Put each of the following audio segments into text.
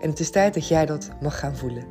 En het is tijd dat jij dat mag gaan voelen.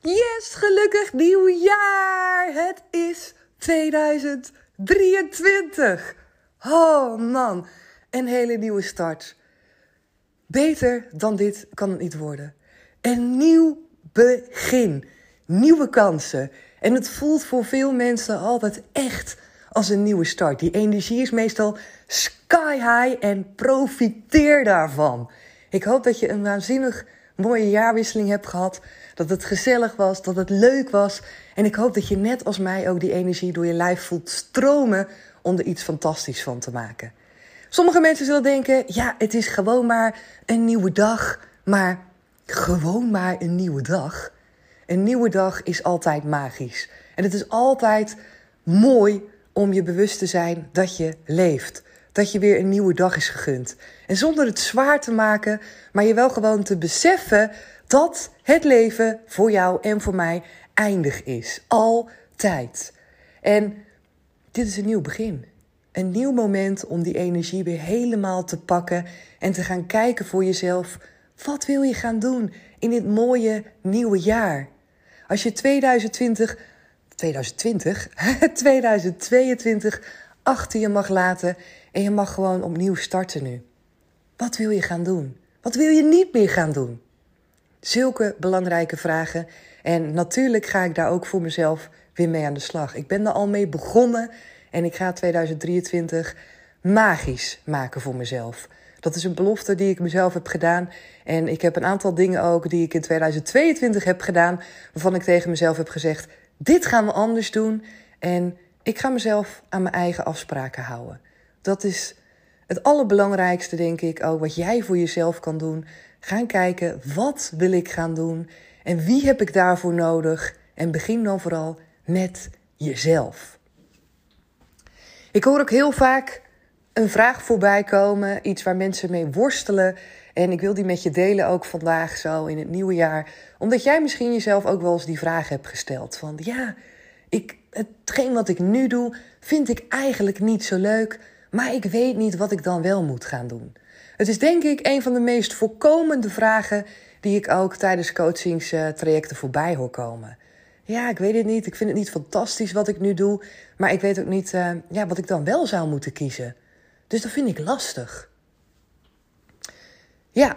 Yes, gelukkig nieuwjaar! Het is 2023. Oh man, een hele nieuwe start. Beter dan dit kan het niet worden. Een nieuw begin, nieuwe kansen. En het voelt voor veel mensen altijd echt als een nieuwe start. Die energie is meestal sky high en profiteer daarvan. Ik hoop dat je een waanzinnig mooie jaarwisseling hebt gehad. Dat het gezellig was, dat het leuk was. En ik hoop dat je net als mij ook die energie door je lijf voelt stromen om er iets fantastisch van te maken. Sommige mensen zullen denken: ja, het is gewoon maar een nieuwe dag. Maar gewoon maar een nieuwe dag. Een nieuwe dag is altijd magisch. En het is altijd mooi om je bewust te zijn dat je leeft. Dat je weer een nieuwe dag is gegund. En zonder het zwaar te maken, maar je wel gewoon te beseffen dat het leven voor jou en voor mij eindig is. Altijd. En dit is een nieuw begin. Een nieuw moment om die energie weer helemaal te pakken en te gaan kijken voor jezelf. Wat wil je gaan doen in dit mooie nieuwe jaar? Als je 2020 2020, 2022 achter je mag laten en je mag gewoon opnieuw starten nu. Wat wil je gaan doen? Wat wil je niet meer gaan doen? Zulke belangrijke vragen. En natuurlijk ga ik daar ook voor mezelf weer mee aan de slag. Ik ben er al mee begonnen en ik ga 2023 magisch maken voor mezelf. Dat is een belofte die ik mezelf heb gedaan. En ik heb een aantal dingen ook die ik in 2022 heb gedaan, waarvan ik tegen mezelf heb gezegd: dit gaan we anders doen. En ik ga mezelf aan mijn eigen afspraken houden. Dat is het allerbelangrijkste, denk ik, ook wat jij voor jezelf kan doen. Gaan kijken, wat wil ik gaan doen? En wie heb ik daarvoor nodig? En begin dan vooral met jezelf. Ik hoor ook heel vaak een vraag voorbij komen, iets waar mensen mee worstelen. En ik wil die met je delen ook vandaag zo in het nieuwe jaar. Omdat jij misschien jezelf ook wel eens die vraag hebt gesteld. Van ja, ik, hetgeen wat ik nu doe, vind ik eigenlijk niet zo leuk. Maar ik weet niet wat ik dan wel moet gaan doen. Het is denk ik een van de meest voorkomende vragen die ik ook tijdens coachingstrajecten voorbij hoor komen. Ja, ik weet het niet. Ik vind het niet fantastisch wat ik nu doe. Maar ik weet ook niet uh, ja, wat ik dan wel zou moeten kiezen. Dus dat vind ik lastig. Ja.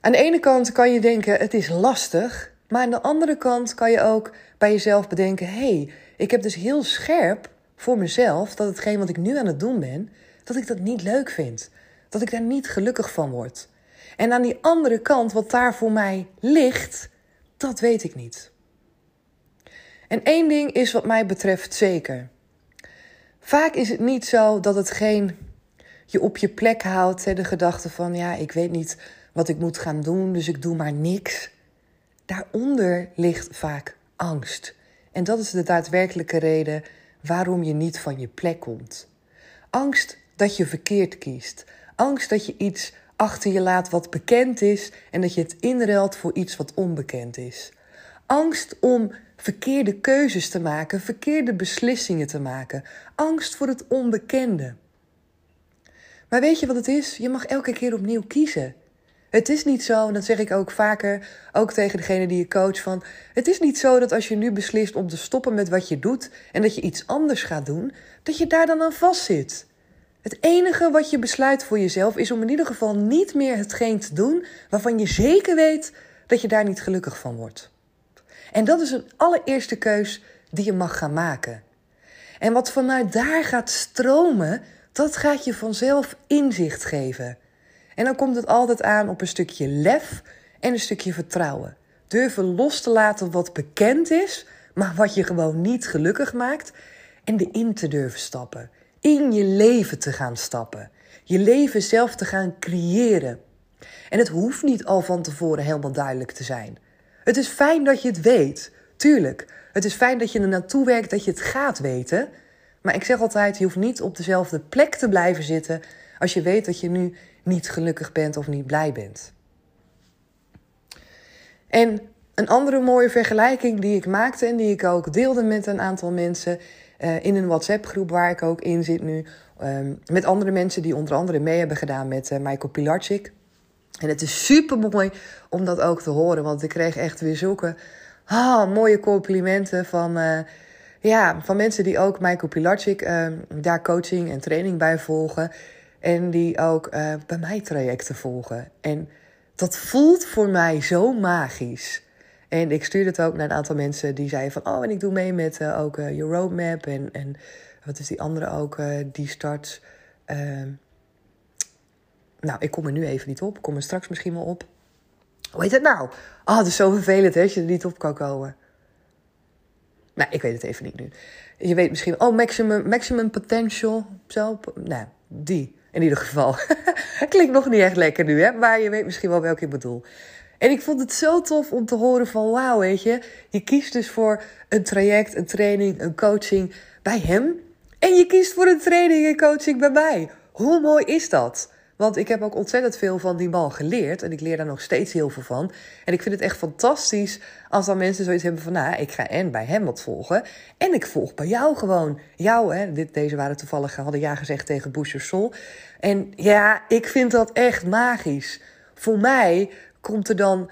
Aan de ene kant kan je denken, het is lastig. Maar aan de andere kant kan je ook bij jezelf bedenken: hé, hey, ik heb dus heel scherp voor mezelf dat hetgeen wat ik nu aan het doen ben, dat ik dat niet leuk vind. Dat ik daar niet gelukkig van word. En aan die andere kant, wat daar voor mij ligt, dat weet ik niet. En één ding is wat mij betreft zeker. Vaak is het niet zo dat hetgeen je op je plek houdt. Hè, de gedachte van, ja, ik weet niet wat ik moet gaan doen, dus ik doe maar niks. Daaronder ligt vaak angst. En dat is de daadwerkelijke reden waarom je niet van je plek komt. Angst dat je verkeerd kiest. Angst dat je iets achter je laat wat bekend is en dat je het inruilt voor iets wat onbekend is. Angst om verkeerde keuzes te maken, verkeerde beslissingen te maken. Angst voor het onbekende. Maar weet je wat het is? Je mag elke keer opnieuw kiezen. Het is niet zo, en dat zeg ik ook vaker, ook tegen degene die je coach, van het is niet zo dat als je nu beslist om te stoppen met wat je doet en dat je iets anders gaat doen, dat je daar dan aan vastzit. Het enige wat je besluit voor jezelf is om in ieder geval niet meer hetgeen te doen waarvan je zeker weet dat je daar niet gelukkig van wordt. En dat is een allereerste keus die je mag gaan maken. En wat vanuit daar gaat stromen, dat gaat je vanzelf inzicht geven. En dan komt het altijd aan op een stukje lef en een stukje vertrouwen. Durven los te laten wat bekend is, maar wat je gewoon niet gelukkig maakt. En erin te durven stappen. In je leven te gaan stappen. Je leven zelf te gaan creëren. En het hoeft niet al van tevoren helemaal duidelijk te zijn. Het is fijn dat je het weet, tuurlijk. Het is fijn dat je er naartoe werkt, dat je het gaat weten. Maar ik zeg altijd, je hoeft niet op dezelfde plek te blijven zitten als je weet dat je nu niet gelukkig bent of niet blij bent. En een andere mooie vergelijking die ik maakte en die ik ook deelde met een aantal mensen uh, in een WhatsApp-groep waar ik ook in zit nu, um, met andere mensen die onder andere mee hebben gedaan met uh, Michael Pilarczyk. En het is super mooi om dat ook te horen, want ik kreeg echt weer zulke ah, mooie complimenten van, uh, ja, van mensen die ook Michael Pilarczyk daar coaching en training bij volgen. En die ook bij mij trajecten volgen. En dat voelt voor mij zo magisch. En ik stuurde het ook naar een aantal mensen die zeiden van... oh, en ik doe mee met uh, ook uh, je roadmap en, en wat is die andere ook, uh, die start... Ehm, nou, ik kom er nu even niet op. Ik kom er straks misschien wel op. Hoe heet het nou? Oh, het is zo vervelend hè, als je er niet op kan komen. Nou, ik weet het even niet nu. Je weet misschien... Oh, maximum, maximum potential. Zo. Nou, die. In ieder geval. Klinkt nog niet echt lekker nu, hè? Maar je weet misschien wel welke ik bedoel. En ik vond het zo tof om te horen van wauw, weet je. Je kiest dus voor een traject, een training, een coaching bij hem. En je kiest voor een training en coaching bij mij. Hoe mooi is dat? Want ik heb ook ontzettend veel van die man geleerd. En ik leer daar nog steeds heel veel van. En ik vind het echt fantastisch als dan mensen zoiets hebben van... nou, ik ga en bij hem wat volgen. En ik volg bij jou gewoon. Jou, hè. Dit, deze waren toevallig, hadden ja gezegd tegen Boucher Sol. En ja, ik vind dat echt magisch. Voor mij komt er dan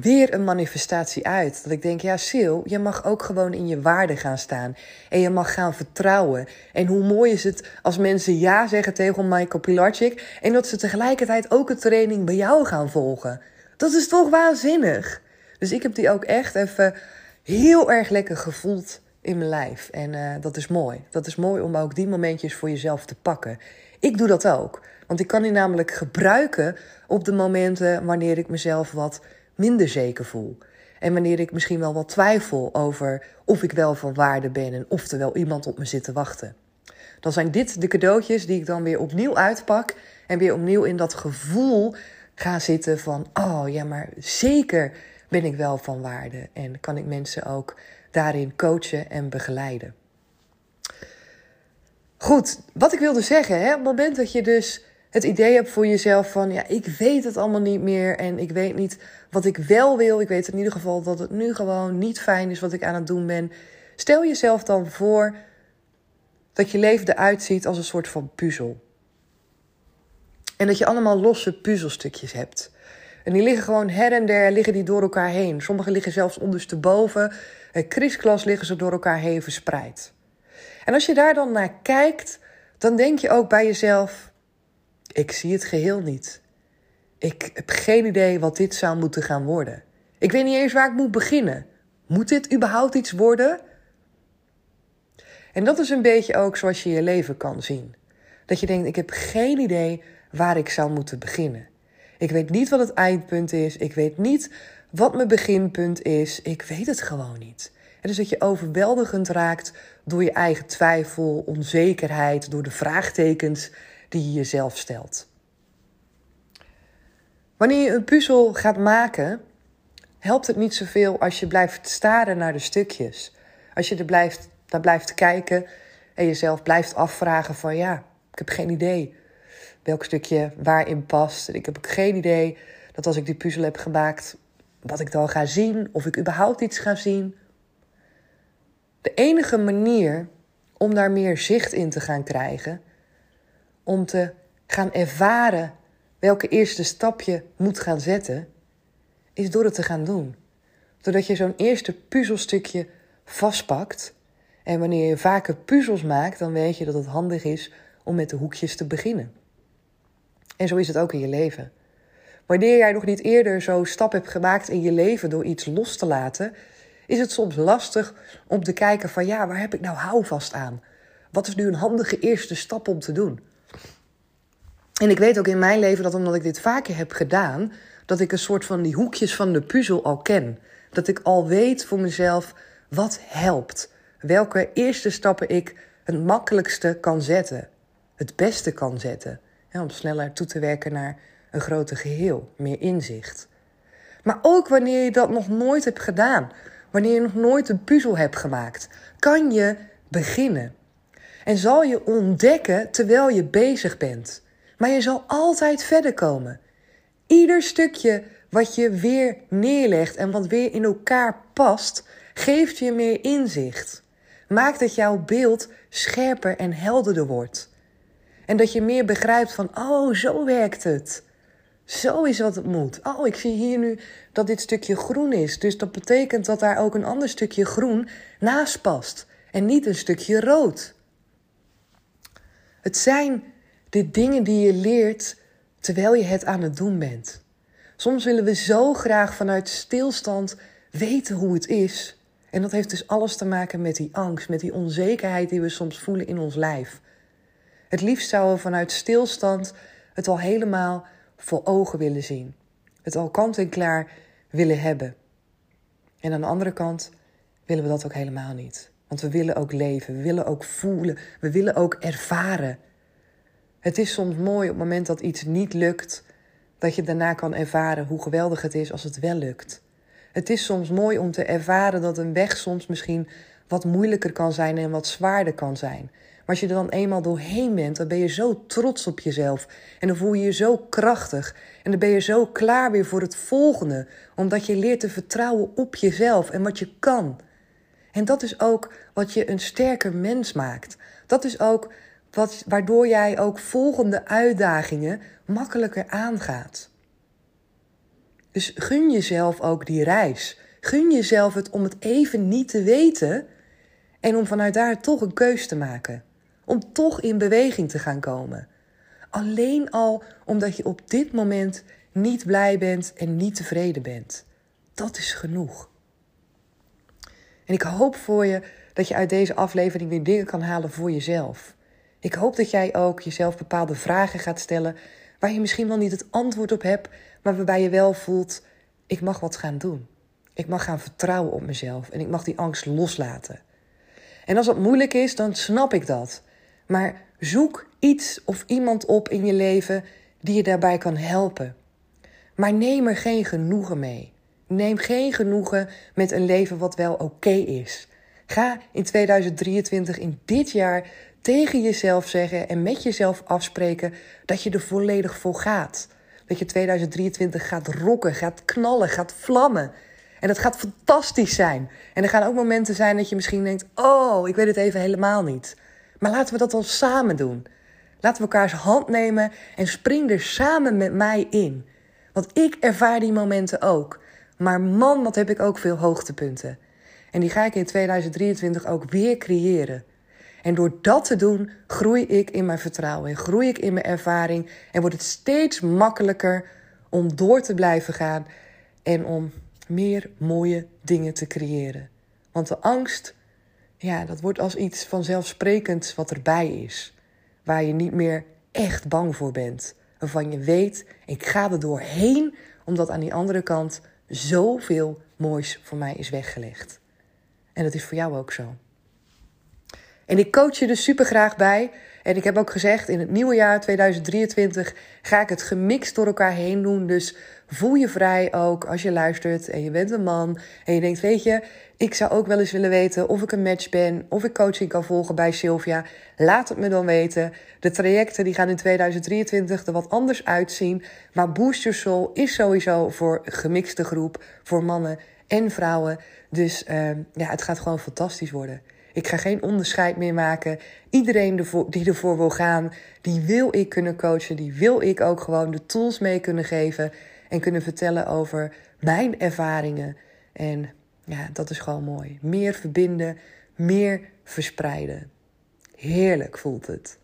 weer een manifestatie uit. Dat ik denk, ja, Sil, je mag ook gewoon in je waarde gaan staan. En je mag gaan vertrouwen. En hoe mooi is het als mensen ja zeggen tegen Michael Pilarczyk... en dat ze tegelijkertijd ook een training bij jou gaan volgen. Dat is toch waanzinnig? Dus ik heb die ook echt even heel erg lekker gevoeld in mijn lijf. En uh, dat is mooi. Dat is mooi om ook die momentjes voor jezelf te pakken. Ik doe dat ook. Want ik kan die namelijk gebruiken op de momenten wanneer ik mezelf wat minder zeker voel. En wanneer ik misschien wel wat twijfel over of ik wel van waarde ben en of er wel iemand op me zit te wachten. Dan zijn dit de cadeautjes die ik dan weer opnieuw uitpak en weer opnieuw in dat gevoel ga zitten van: oh ja, maar zeker ben ik wel van waarde en kan ik mensen ook daarin coachen en begeleiden. Goed, wat ik wilde zeggen, hè, op het moment dat je dus het idee hebt voor jezelf van, ja, ik weet het allemaal niet meer en ik weet niet wat ik wel wil. Ik weet in ieder geval dat het nu gewoon niet fijn is wat ik aan het doen ben. Stel jezelf dan voor dat je leven eruit ziet als een soort van puzzel. En dat je allemaal losse puzzelstukjes hebt. En die liggen gewoon her en der, liggen die door elkaar heen. Sommige liggen zelfs ondersteboven. Krisklas liggen ze door elkaar heen verspreid. En als je daar dan naar kijkt, dan denk je ook bij jezelf: ik zie het geheel niet. Ik heb geen idee wat dit zou moeten gaan worden. Ik weet niet eens waar ik moet beginnen. Moet dit überhaupt iets worden? En dat is een beetje ook zoals je je leven kan zien. Dat je denkt: ik heb geen idee waar ik zou moeten beginnen. Ik weet niet wat het eindpunt is. Ik weet niet wat mijn beginpunt is. Ik weet het gewoon niet. En dus dat je overweldigend raakt door je eigen twijfel, onzekerheid, door de vraagtekens die je jezelf stelt. Wanneer je een puzzel gaat maken, helpt het niet zoveel als je blijft staren naar de stukjes. Als je er blijft, naar blijft kijken en jezelf blijft afvragen van ja, ik heb geen idee welk stukje waarin past. Ik heb geen idee dat als ik die puzzel heb gemaakt, wat ik dan ga zien, of ik überhaupt iets ga zien. De enige manier om daar meer zicht in te gaan krijgen, om te gaan ervaren welke eerste stap je moet gaan zetten, is door het te gaan doen. Doordat je zo'n eerste puzzelstukje vastpakt. En wanneer je vaker puzzels maakt, dan weet je dat het handig is om met de hoekjes te beginnen. En zo is het ook in je leven. Wanneer jij nog niet eerder zo'n stap hebt gemaakt in je leven door iets los te laten, is het soms lastig om te kijken van ja, waar heb ik nou houvast aan? Wat is nu een handige eerste stap om te doen? En ik weet ook in mijn leven dat omdat ik dit vaker heb gedaan, dat ik een soort van die hoekjes van de puzzel al ken. Dat ik al weet voor mezelf wat helpt. Welke eerste stappen ik het makkelijkste kan zetten. Het beste kan zetten. om sneller toe te werken naar een groter geheel. Meer inzicht. Maar ook wanneer je dat nog nooit hebt gedaan. Wanneer je nog nooit een puzzel hebt gemaakt. Kan je beginnen. En zal je ontdekken terwijl je bezig bent. Maar je zal altijd verder komen. Ieder stukje wat je weer neerlegt en wat weer in elkaar past, geeft je meer inzicht. Maakt dat jouw beeld scherper en helderder wordt. En dat je meer begrijpt van, oh, zo werkt het. Zo is wat het moet. Oh, ik zie hier nu dat dit stukje groen is. Dus dat betekent dat daar ook een ander stukje groen naast past. En niet een stukje rood. Het zijn de dingen die je leert terwijl je het aan het doen bent. Soms willen we zo graag vanuit stilstand weten hoe het is. En dat heeft dus alles te maken met die angst, met die onzekerheid die we soms voelen in ons lijf. Het liefst zouden we vanuit stilstand het al helemaal voor ogen willen zien. Het al kant en klaar willen hebben. En aan de andere kant willen we dat ook helemaal niet. Want we willen ook leven, we willen ook voelen, we willen ook ervaren. Het is soms mooi op het moment dat iets niet lukt, dat je daarna kan ervaren hoe geweldig het is als het wel lukt. Het is soms mooi om te ervaren dat een weg soms misschien wat moeilijker kan zijn en wat zwaarder kan zijn. Maar als je er dan eenmaal doorheen bent, dan ben je zo trots op jezelf. En dan voel je je zo krachtig. En dan ben je zo klaar weer voor het volgende. Omdat je leert te vertrouwen op jezelf en wat je kan. En dat is ook wat je een sterker mens maakt. Dat is ook wat, waardoor jij ook volgende uitdagingen makkelijker aangaat. Dus gun jezelf ook die reis. Gun jezelf het om het even niet te weten en om vanuit daar toch een keus te maken. Om toch in beweging te gaan komen. Alleen al omdat je op dit moment niet blij bent en niet tevreden bent. Dat is genoeg. En ik hoop voor je dat je uit deze aflevering weer dingen kan halen voor jezelf. Ik hoop dat jij ook jezelf bepaalde vragen gaat stellen waar je misschien wel niet het antwoord op hebt, maar waarbij je wel voelt: ik mag wat gaan doen. Ik mag gaan vertrouwen op mezelf en ik mag die angst loslaten. En als dat moeilijk is, dan snap ik dat. Maar zoek iets of iemand op in je leven die je daarbij kan helpen. Maar neem er geen genoegen mee. Neem geen genoegen met een leven wat wel oké is. Ga in 2023, in dit jaar, tegen jezelf zeggen en met jezelf afspreken dat je er volledig voor gaat. Dat je 2023 gaat rocken, gaat knallen, gaat vlammen. En dat gaat fantastisch zijn. En er gaan ook momenten zijn dat je misschien denkt: Oh, ik weet het even helemaal niet. Maar laten we dat dan samen doen. Laten we elkaars hand nemen en spring er samen met mij in. Want ik ervaar die momenten ook. Maar man, wat heb ik ook veel hoogtepunten. En die ga ik in 2023 ook weer creëren. En door dat te doen, groei ik in mijn vertrouwen en groei ik in mijn ervaring en wordt het steeds makkelijker om door te blijven gaan en om meer mooie dingen te creëren. Want de angst, ja, dat wordt als iets vanzelfsprekends wat erbij is, waar je niet meer echt bang voor bent. Waarvan je weet, ik ga er doorheen, omdat aan die andere kant zoveel moois voor mij is weggelegd. En dat is voor jou ook zo. En ik coach je dus super graag bij. En ik heb ook gezegd, in het nieuwe jaar 2023 ga ik het gemixt door elkaar heen doen. Dus voel je vrij ook als je luistert en je bent een man. En je denkt, weet je, ik zou ook wel eens willen weten of ik een match ben. Of ik coaching kan volgen bij Sylvia. Laat het me dan weten. De trajecten die gaan in 2023 er wat anders uitzien. Maar Boost Your Soul is sowieso voor gemixte groep. Voor mannen en vrouwen. Dus uh, ja, het gaat gewoon fantastisch worden. Ik ga geen onderscheid meer maken. Iedereen die ervoor wil gaan, die wil ik kunnen coachen. Die wil ik ook gewoon de tools mee kunnen geven. En kunnen vertellen over mijn ervaringen. En ja, dat is gewoon mooi. Meer verbinden, meer verspreiden. Heerlijk voelt het.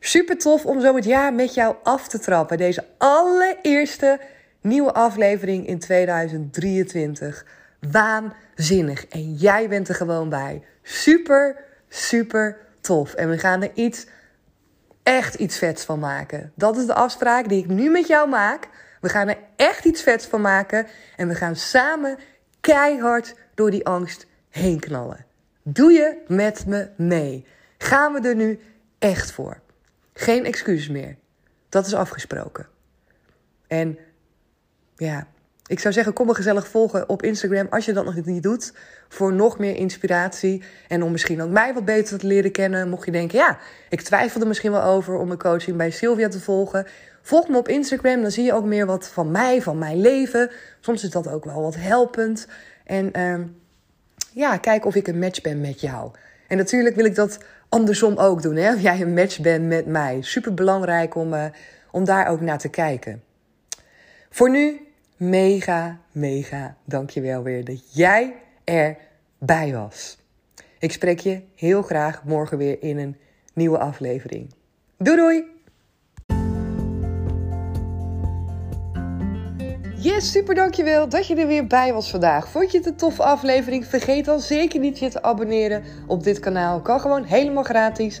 Super tof om zo het jaar met jou af te trappen. Deze allereerste nieuwe aflevering in 2023. Waanzinnig. En jij bent er gewoon bij. Super, super tof. En we gaan er iets, echt iets vets van maken. Dat is de afspraak die ik nu met jou maak. We gaan er echt iets vets van maken. En we gaan samen keihard door die angst heen knallen. Doe je met me mee? Gaan we er nu echt voor? Geen excuses meer. Dat is afgesproken. En ja, ik zou zeggen, kom me gezellig volgen op Instagram als je dat nog niet doet. Voor nog meer inspiratie. En om misschien ook mij wat beter te leren kennen. Mocht je denken, ja, ik twijfel er misschien wel over om mijn coaching bij Sylvia te volgen. Volg me op Instagram, dan zie je ook meer wat van mij, van mijn leven. Soms is dat ook wel wat helpend. En uh, ja, kijk of ik een match ben met jou. En natuurlijk wil ik dat andersom ook doen. Hè? Of jij een match bent met mij. Super belangrijk om, uh, om daar ook naar te kijken. Voor nu, mega, mega dankjewel weer dat jij erbij was. Ik spreek je heel graag morgen weer in een nieuwe aflevering. Doei doei! Yes, super dankjewel dat je er weer bij was vandaag. Vond je het een toffe aflevering? Vergeet dan zeker niet je te abonneren op dit kanaal. Kan gewoon helemaal gratis.